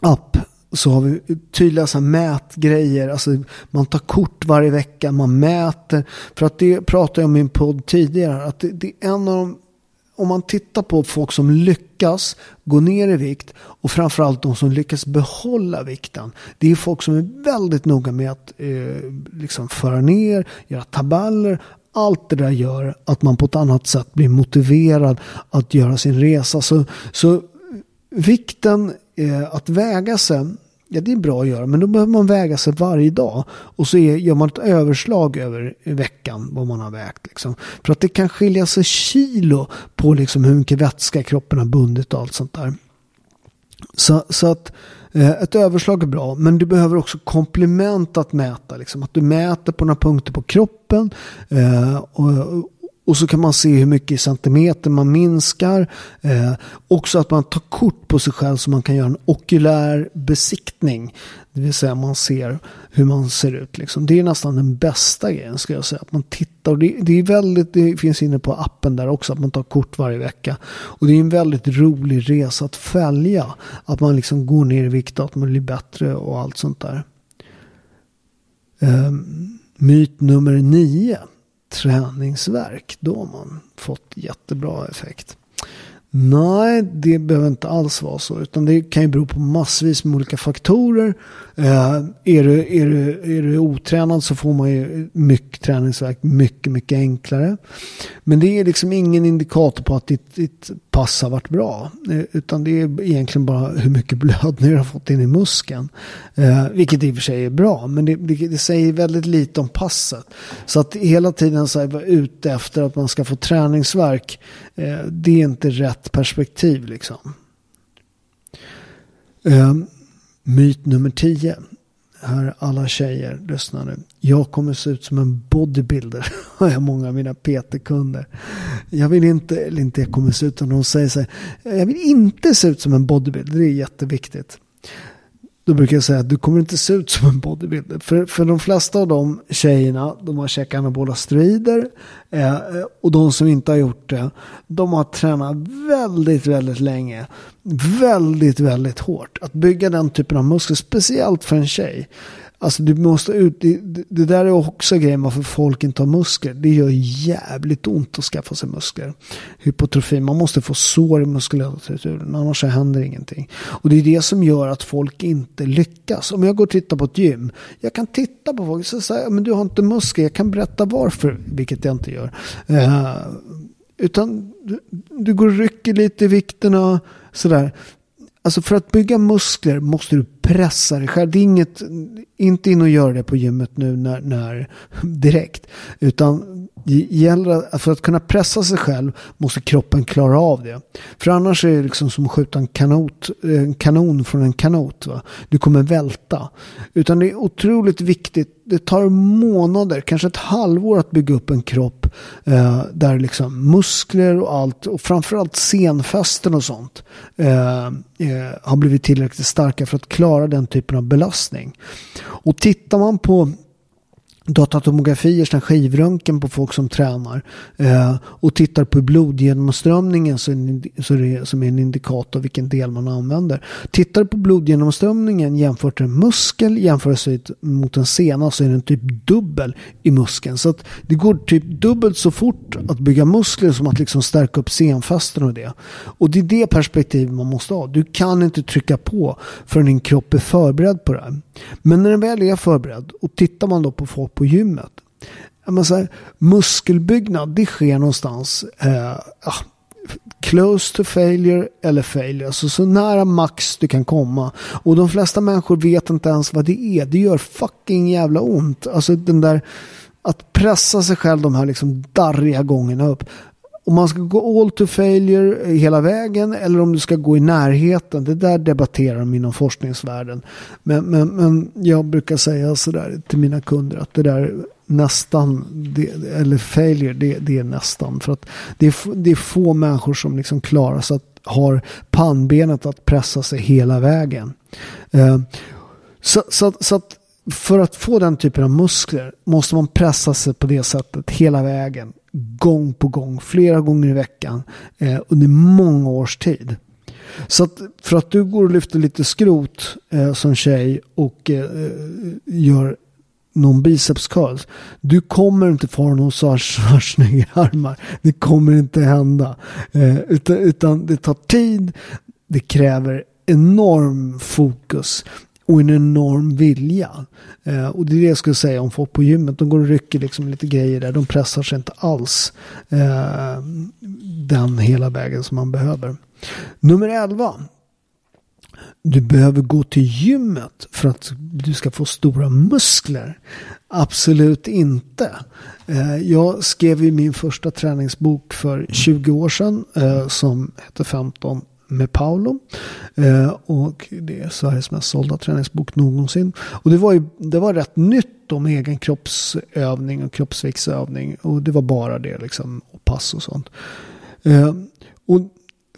Speaker 1: app så har vi tydliga så mätgrejer. Alltså man tar kort varje vecka, man mäter. För att det pratade jag om i min podd tidigare. Att det, det är en av de, om man tittar på folk som lyckas gå ner i vikt och framförallt de som lyckas behålla vikten. Det är folk som är väldigt noga med att eh, liksom föra ner, göra tabeller, allt det där gör att man på ett annat sätt blir motiverad att göra sin resa. Så, så vikten eh, att väga sig, ja det är bra att göra, men då behöver man väga sig varje dag. Och så är, gör man ett överslag över veckan vad man har vägt. Liksom. För att det kan skilja sig kilo på liksom hur mycket vätska kroppen har bundit och allt sånt där. Så, så att eh, ett överslag är bra, men du behöver också komplement att mäta. Liksom. Att du mäter på några punkter på kroppen eh, och, och så kan man se hur mycket i centimeter man minskar. Eh, också att man tar kort på sig själv så man kan göra en okulär besiktning. Det vill säga man ser hur man ser ut. Liksom. Det är nästan den bästa grejen ska jag säga. Att man tittar. Det, det, är väldigt, det finns inne på appen där också att man tar kort varje vecka. Och det är en väldigt rolig resa att följa. Att man liksom går ner i vikt och att man blir bättre och allt sånt där. Eh, myt nummer nio träningsverk. Då har man fått jättebra effekt. Nej, det behöver inte alls vara så. Utan det kan ju bero på massvis med olika faktorer. Eh, är, du, är, du, är du otränad så får man ju mycket träningsverk mycket, mycket enklare. Men det är liksom ingen indikator på att ditt, ditt pass har varit bra. Eh, utan det är egentligen bara hur mycket blödning du har fått in i muskeln. Eh, vilket i och för sig är bra, men det, det, det säger väldigt lite om passet. Så att hela tiden så vara ute efter att man ska få träningsverk, eh, det är inte rätt perspektiv liksom. Eh, myt nummer 10 här alla tjejer lyssna nu. Jag kommer se ut som en bodybuilder. Har jag många av mina PT-kunder. Jag vill inte, eller inte jag kommer se ut som de säger så här. Jag vill inte se ut som en bodybuilder. Det är jätteviktigt. Då brukar jag säga att du kommer inte se ut som en bodybuilder. För, för de flesta av de tjejerna, de har käkat anabola steroider. Eh, eh, och de som inte har gjort det, de har tränat väldigt, väldigt länge. Väldigt, väldigt hårt. Att bygga den typen av muskler, speciellt för en tjej. Alltså du måste ut, det, det där är också grejen varför folk inte har muskler. Det gör jävligt ont att skaffa sig muskler. Hypotrofi, man måste få sår i muskulaturen, annars händer ingenting. Och det är det som gör att folk inte lyckas. Om jag går och tittar på ett gym, jag kan titta på folk och säga, men du har inte muskler, jag kan berätta varför, vilket jag inte gör. Uh, utan du, du går och rycker lite i vikterna, sådär. Alltså för att bygga muskler måste du pressa dig själv. Det är inget, inte in och göra det på gymmet nu när, när direkt. Utan gäller för att kunna pressa sig själv måste kroppen klara av det. För annars är det liksom som att skjuta en, kanot, en kanon från en kanot. Va? Du kommer välta. Utan det är otroligt viktigt. Det tar månader, kanske ett halvår att bygga upp en kropp. Eh, där liksom muskler och allt och framförallt senfästen och sånt. Eh, eh, har blivit tillräckligt starka för att klara den typen av belastning. Och tittar man på datatomografier, såna skivröntgen på folk som tränar eh, och tittar på blodgenomströmningen så är, så är det, som är en indikator vilken del man använder. Tittar på blodgenomströmningen jämfört med muskel jämfört mot en sena så är den typ dubbel i muskeln. Så att det går typ dubbelt så fort att bygga muskler som att liksom stärka upp senfästen och det. Och det är det perspektivet man måste ha. Du kan inte trycka på förrän din kropp är förberedd på det här. Men när den väl är förberedd och tittar man då på folk på gymmet. Men så här, muskelbyggnad det sker någonstans eh, ah, close to failure eller failure. Alltså så nära max du kan komma. Och de flesta människor vet inte ens vad det är. Det gör fucking jävla ont. Alltså den där att pressa sig själv de här liksom darriga gångerna upp om man ska gå all to failure eh, hela vägen eller om du ska gå i närheten. Det där debatterar de inom forskningsvärlden. Men, men, men jag brukar säga sådär till mina kunder att det där nästan, det, eller failure, det, det, är nästan. För att det är, det är få människor som liksom klarar sig att har pannbenet att pressa sig hela vägen. Eh, så, så, så att för att få den typen av muskler måste man pressa sig på det sättet hela vägen gång på gång, flera gånger i veckan eh, under många års tid. Så att för att du går och lyfter lite skrot eh, som tjej och eh, eh gör någon biceps curls. Du kommer inte få någon snygga armar. Det kommer inte hända. Eh, utan, utan det tar tid. Det kräver enorm fokus och en enorm vilja. Eh, och det är det jag skulle säga om folk på gymmet. De går och rycker liksom lite grejer där. De pressar sig inte alls eh, den hela vägen som man behöver. Nummer 11. Du behöver gå till gymmet för att du ska få stora muskler. Absolut inte. Eh, jag skrev i min första träningsbok för 20 år sedan eh, som hette 15 med Paolo. Eh, och det är Sveriges mest sålda träningsbok någonsin. Och det var, ju, det var rätt nytt om egen kroppsövning och kroppsviktsövning. Och det var bara det liksom. Och pass och sånt. Eh, och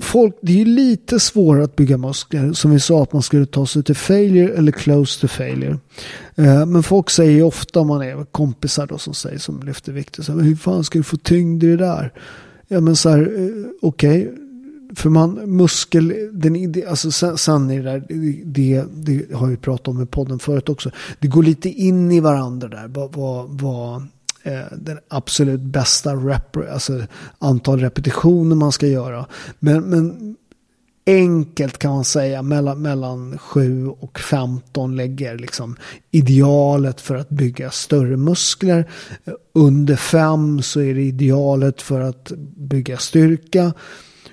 Speaker 1: folk, det är ju lite svårare att bygga muskler. Som vi sa att man skulle ta sig till failure eller close to failure. Eh, men folk säger ju ofta om man är kompisar då som säger som lyfter vikter. Så hur fan ska du få tyngd i det där? Ja men så här, eh, okej. Okay för man, muskel, den, alltså sen, sen är det, där, det, det har vi pratat om i podden förut också. Det går lite in i varandra där. Vad, vad, vad eh, den absolut bästa rep, alltså antal repetitioner man ska göra. Men, men enkelt kan man säga mellan, mellan 7 och 15 lägger liksom idealet för att bygga större muskler. Under 5 så är det idealet för att bygga styrka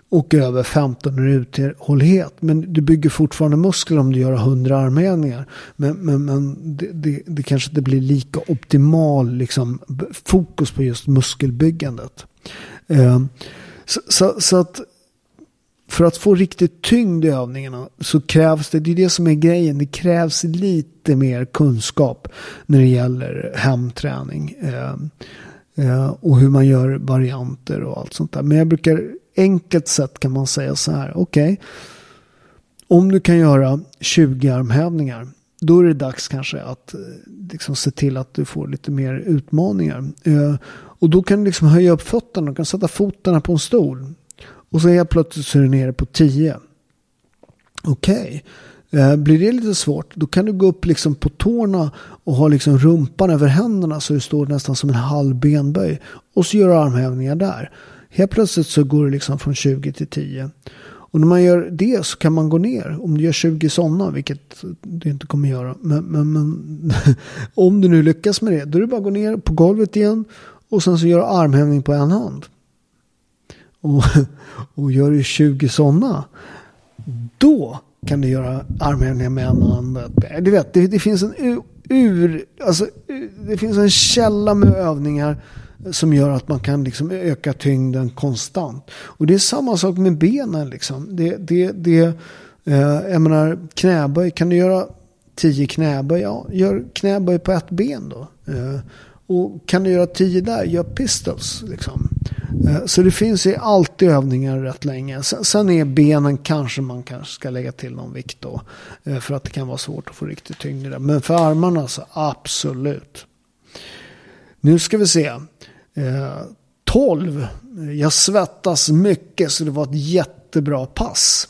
Speaker 1: och över 15 minuter uthållighet. Men du bygger fortfarande muskler om du gör 100 armhävningar. Men, men, men det, det, det, kanske inte blir lika optimal liksom, fokus på just muskelbyggandet. Eh, så, så, så, att för att få riktigt tyngd i övningarna så krävs det, det är det som är grejen, det krävs lite mer kunskap när det gäller hemträning. Eh, och hur man gör varianter och allt sånt där. Men jag brukar enkelt sätt kan man säga så här. Okej, okay, om du kan göra 20 armhävningar. Då är det dags kanske att eh, liksom, se till att du får lite mer utmaningar. Eh, och då kan du liksom höja upp fötterna. Du kan sätta fötterna på en stol. Och så helt plötsligt så är du nere på 10. Okej. Okay. Blir det lite svårt, då kan du gå upp liksom på tårna och ha liksom rumpan över händerna så du står nästan som en halv benböj. Och så gör du armhävningar där. Helt plötsligt så går det liksom från 20 till 10. Och när man gör det så kan man gå ner. Om du gör 20 sådana, vilket du inte kommer göra. Men, men, men om du nu lyckas med det, då är det bara att gå ner på golvet igen. Och sen så gör du armhävning på en hand. Och, och gör du 20 sådana, då kan du göra armhävningar med en hand. Du vet, det, det finns en ur, alltså, det finns en källa med övningar som gör att man kan liksom öka tyngden konstant. Och det är samma sak med benen. Liksom. Det, det, det, eh, jag menar, knäböj, kan du göra tio knäböj? Ja, gör knäböj på ett ben då. Eh, och kan du göra tio där, gör pistols. Liksom. Eh, så det finns ju alltid övningar rätt länge. Sen är benen kanske man kanske ska lägga till någon vikt då. Eh, för att det kan vara svårt att få riktigt tyngd i det. Men för armarna så absolut. Nu ska vi se. Eh, 12. Jag svettas mycket så det var ett jättebra pass.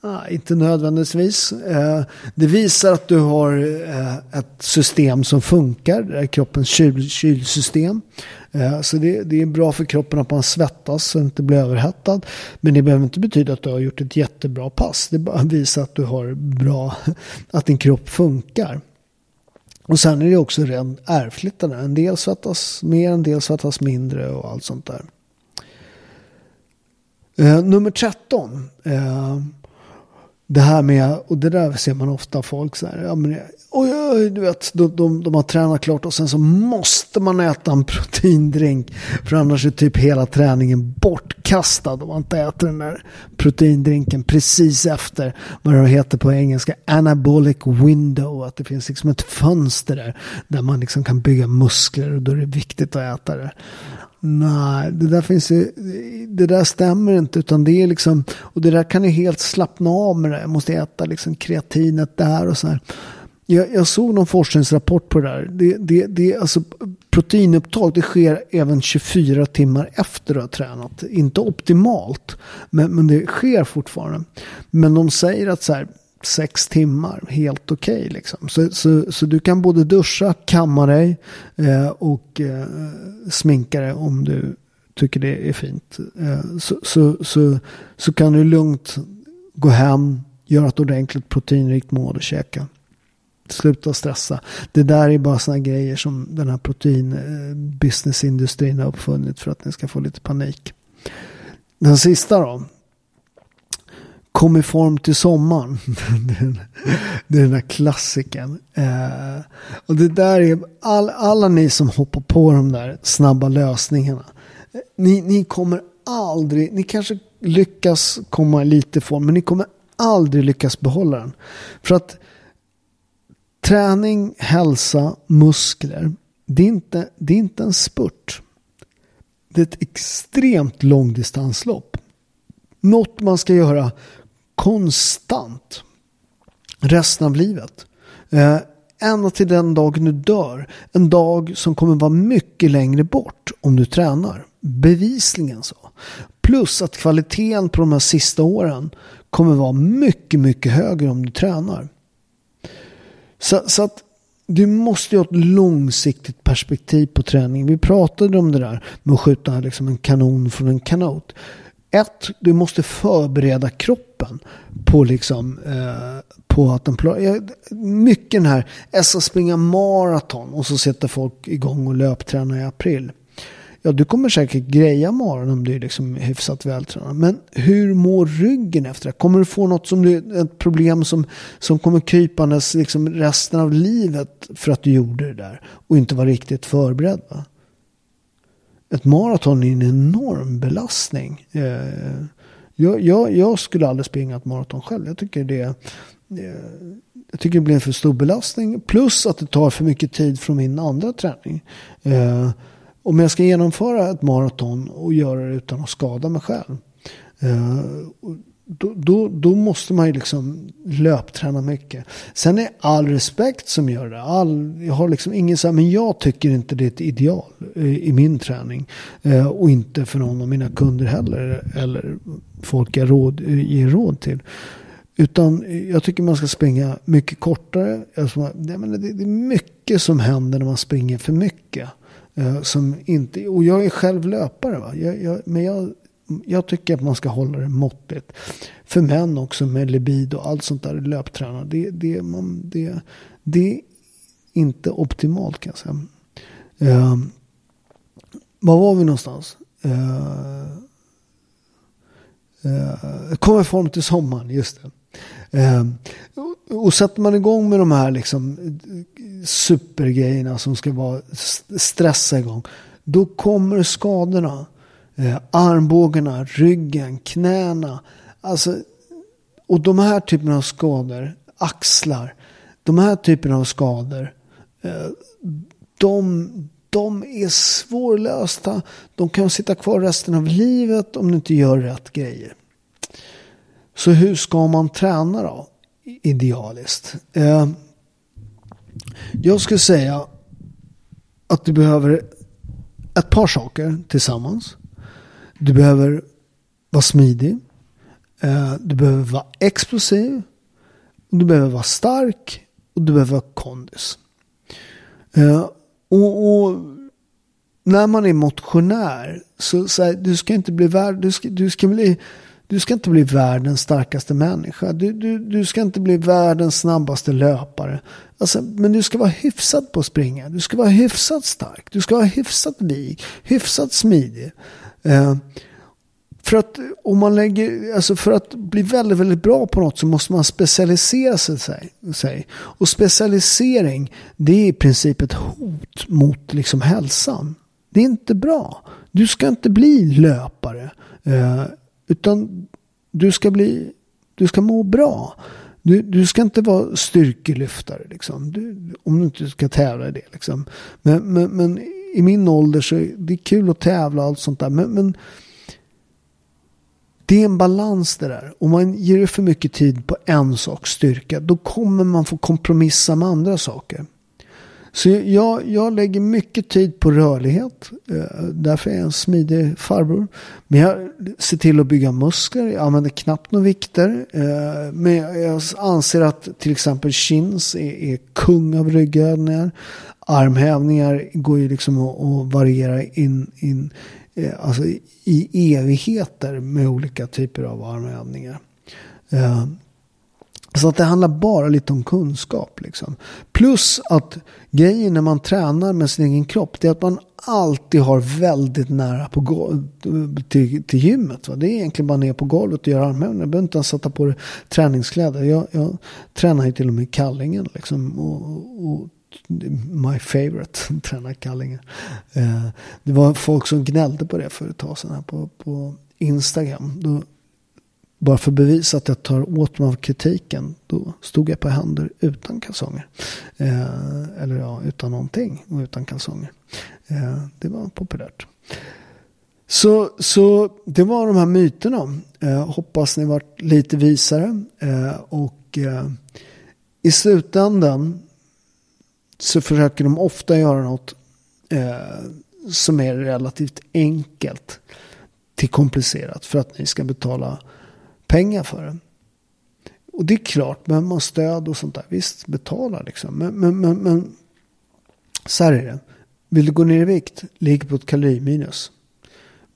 Speaker 1: Ah, inte nödvändigtvis. Eh, det visar att du har eh, ett system som funkar. Det är kroppens kyl kylsystem. Eh, så det, det, är bra för kroppen att man svettas så att inte blir överhettad. Men det behöver inte betyda att du har gjort ett jättebra pass. Det bara visar att du har bra, att din kropp funkar. Och sen är det också rent ärftligt. En del svettas mer, en del svettas mindre och allt sånt där. Eh, nummer 13. Eh, det här med, och det där ser man ofta folk så här, ja men oj, oj, du vet, de, de, de har tränat klart och sen så måste man äta en proteindrink. För annars är typ hela träningen bortkastad om man inte äter den där proteindrinken precis efter vad det heter på engelska, anabolic window. Att det finns liksom ett fönster där, där man liksom kan bygga muskler och då är det viktigt att äta det. Nej, det där finns ju, det där stämmer inte utan det är liksom, och det där kan ju helt slappna av med det. Jag måste äta liksom kreatinet där och så här. jag, jag, såg någon forskningsrapport på det där. Det, det, det, alltså, proteinupptag det sker även 24 timmar efter du har tränat. Inte optimalt, men, men det sker fortfarande. Men de säger att så här, sex timmar, helt okej. Okay, liksom. så, så, så du kan både duscha, kamma dig eh, och eh, sminka dig om du tycker det är fint. Eh, så, så, så, så kan du lugnt gå hem, göra ett ordentligt proteinrikt mål och käka. Sluta stressa. Det där är bara sådana grejer som den här proteinbusinessindustrin eh, har uppfunnit för att ni ska få lite panik. Den sista då. Kom i form till sommaren. det är den där klassiken. Eh, och det där är all, alla ni som hoppar på de där snabba lösningarna. Eh, ni, ni kommer aldrig, ni kanske lyckas komma lite i form, men ni kommer aldrig lyckas behålla den. För att träning, hälsa, muskler, det är inte, det är inte en spurt. Det är ett extremt långdistanslopp. Något man ska göra konstant resten av livet. Eh, ända till den dagen du dör. En dag som kommer vara mycket längre bort om du tränar. Bevisligen så. Plus att kvaliteten på de här sista åren kommer vara mycket, mycket högre om du tränar. Så, så att du måste ju ha ett långsiktigt perspektiv på träning. Vi pratade om det där med att skjuta liksom en kanon från en kanot. Ett, du måste förbereda kroppen på, liksom, eh, på att den Mycket den här, jag ska springa maraton och så sätter folk igång och löptränar i april. Ja, du kommer säkert greja maraton om du är liksom hyfsat vältränad. Men hur mår ryggen efter det? Kommer du få något som du, ett problem som, som kommer krypandes liksom resten av livet för att du gjorde det där och inte var riktigt förberedd? Va? Ett maraton är en enorm belastning. Eh, jag, jag, jag, skulle aldrig springa ett maraton själv. Jag tycker det, eh, jag tycker det blir en för stor belastning. Plus att det tar för mycket tid från min andra träning. Eh, om jag ska genomföra ett maraton och göra det utan att skada mig själv. Eh, då, då, då, måste man ju liksom löpträna mycket. Sen är all respekt som gör det. All, jag har liksom ingen så här, men jag tycker inte det är ett ideal i, i min träning. Eh, och inte för någon av mina kunder heller. Eller folk jag råd, eh, ger råd till. Utan jag tycker man ska springa mycket kortare. Alltså, det, det är mycket som händer när man springer för mycket. Eh, som inte, och jag är själv löpare. Va? Jag, jag, men jag, jag tycker att man ska hålla det måttligt. För män också med libido och allt sånt där löptränar. Det, det, man, det, det är inte optimalt kan jag säga. Eh, var var vi någonstans? Eh, eh, kom i form till sommaren, just det. Uh, och sätter man igång med de här liksom supergrejerna som ska vara stressa igång. Då kommer skadorna. Eh, armbågarna, ryggen, knäna. Alltså, och de här typerna av skador, axlar. De här typerna av skador. Eh, de, de är svårlösta. De kan sitta kvar resten av livet om du inte gör rätt grejer. Så hur ska man träna då? Idealiskt. Eh, jag skulle säga att du behöver ett par saker tillsammans. Du behöver vara smidig. Eh, du behöver vara explosiv. Du behöver vara stark. Och du behöver vara kondis. Eh, och, och när man är motionär så, så här, du ska inte bli värd, du ska, du ska bli du ska inte bli världens starkaste människa. Du, du, du ska inte bli världens snabbaste löpare. Alltså, men du ska vara hyfsad på att springa. Du ska vara hyfsat stark. Du ska vara hyfsat vig. Hyfsat smidig. Eh, för att om man lägger, alltså för att bli väldigt, väldigt bra på något så måste man specialisera sig. sig. Och specialisering, det är i princip ett hot mot liksom hälsan. Det är inte bra. Du ska inte bli löpare. Eh, utan du ska bli, du ska må bra. Du, du ska inte vara styrkelyftare liksom. Du, om du inte ska tävla i det liksom. Men, men, men i min ålder så är det kul att tävla och allt sånt där. Men, men det är en balans det där. Om man ger för mycket tid på en sak, styrka, då kommer man få kompromissa med andra saker. Så jag, jag lägger mycket tid på rörlighet. Eh, därför är jag en smidig farbror. Men jag ser till att bygga muskler. Jag använder knappt några vikter. Eh, men jag anser att till exempel chins är, är kung av ryggövningar. Armhävningar går ju liksom att, att variera in, in eh, alltså i evigheter med olika typer av armhävningar. Eh, så att det handlar bara lite om kunskap. Liksom. Plus att grejen när man tränar med sin egen kropp det är att man alltid har väldigt nära på till, till gymmet. Va? Det är egentligen bara ner på golvet och göra armhävningar. Jag behöver inte ens sätta på det träningskläder. Jag, jag tränar ju till och med i kallingen. Liksom, och, och my favorite, träna Kallinge. Eh, det var folk som gnällde på det för ett tag sedan här på, på Instagram. Då bara för att bevisa att jag tar åt mig av kritiken. Då stod jag på händer utan kalsonger. Eh, eller ja, utan någonting och utan kalsonger. Eh, det var populärt. Så, så det var de här myterna. Eh, hoppas ni varit lite visare. Eh, och eh, i slutändan så försöker de ofta göra något eh, som är relativt enkelt till komplicerat för att ni ska betala pengar för det. Och det är klart, behöver man stöd och sånt där. Visst, betala liksom. Men, men, men, men så här är det. Vill du gå ner i vikt, ligg på ett kaloriminus.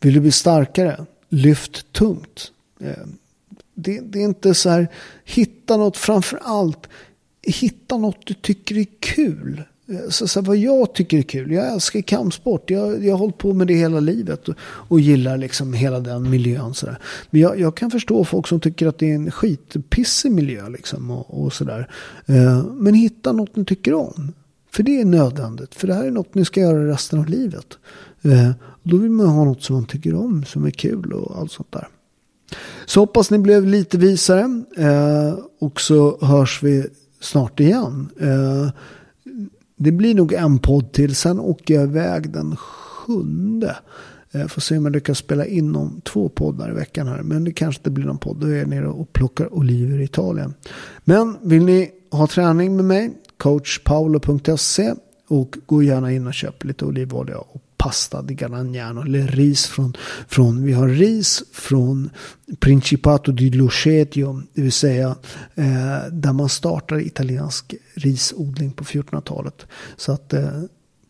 Speaker 1: Vill du bli starkare, lyft tungt. Eh, det, det, är inte så här, hitta något framför allt. Hitta något du tycker är kul. Så, så vad jag tycker är kul. Jag älskar kampsport. Jag, jag har hållit på med det hela livet. Och, och gillar liksom hela den miljön. Så Men jag, jag, kan förstå folk som tycker att det är en skitpissig miljö. Liksom, och, och sådär. Eh, men hitta något ni tycker om. För det är nödvändigt. För det här är något ni ska göra resten av livet. Eh, då vill man ha något som man tycker om. Som är kul och allt sånt där. Så hoppas ni blev lite visare. Eh, och så hörs vi snart igen. Eh, det blir nog en podd till. Sen åker jag iväg den sjunde. Eh, får se om jag lyckas spela in om två poddar i veckan här. Men det kanske inte blir någon podd. Då är jag nere och plockar oliver i Italien. Men vill ni ha träning med mig? coachpaolo.se och gå gärna in och köp lite olivolja och pasta di Garagnano eller ris från, från, vi har ris från Principato di Lucetio, det vill säga eh, där man startar italiensk risodling på 1400-talet. Så att eh,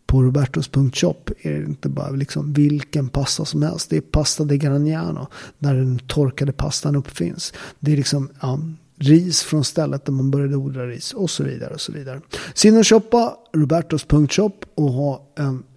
Speaker 1: på Robertos.shop är det inte bara liksom vilken pasta som helst. Det är pasta di Garagnano där den torkade pastan uppfinns. Det är liksom ja, ris från stället där man började odla ris och så vidare. och så vidare. Så in och shoppa Robertos.shop och ha en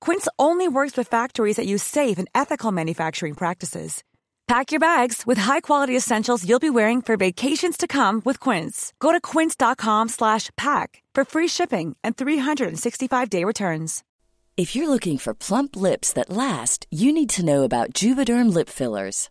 Speaker 2: Quince only works with factories that use safe and ethical manufacturing practices. Pack your bags with high-quality essentials you'll be wearing for vacations to come with Quince. Go to quince.com/pack for free shipping and 365-day returns.
Speaker 4: If you're looking for plump lips that last, you need to know about Juvederm lip fillers.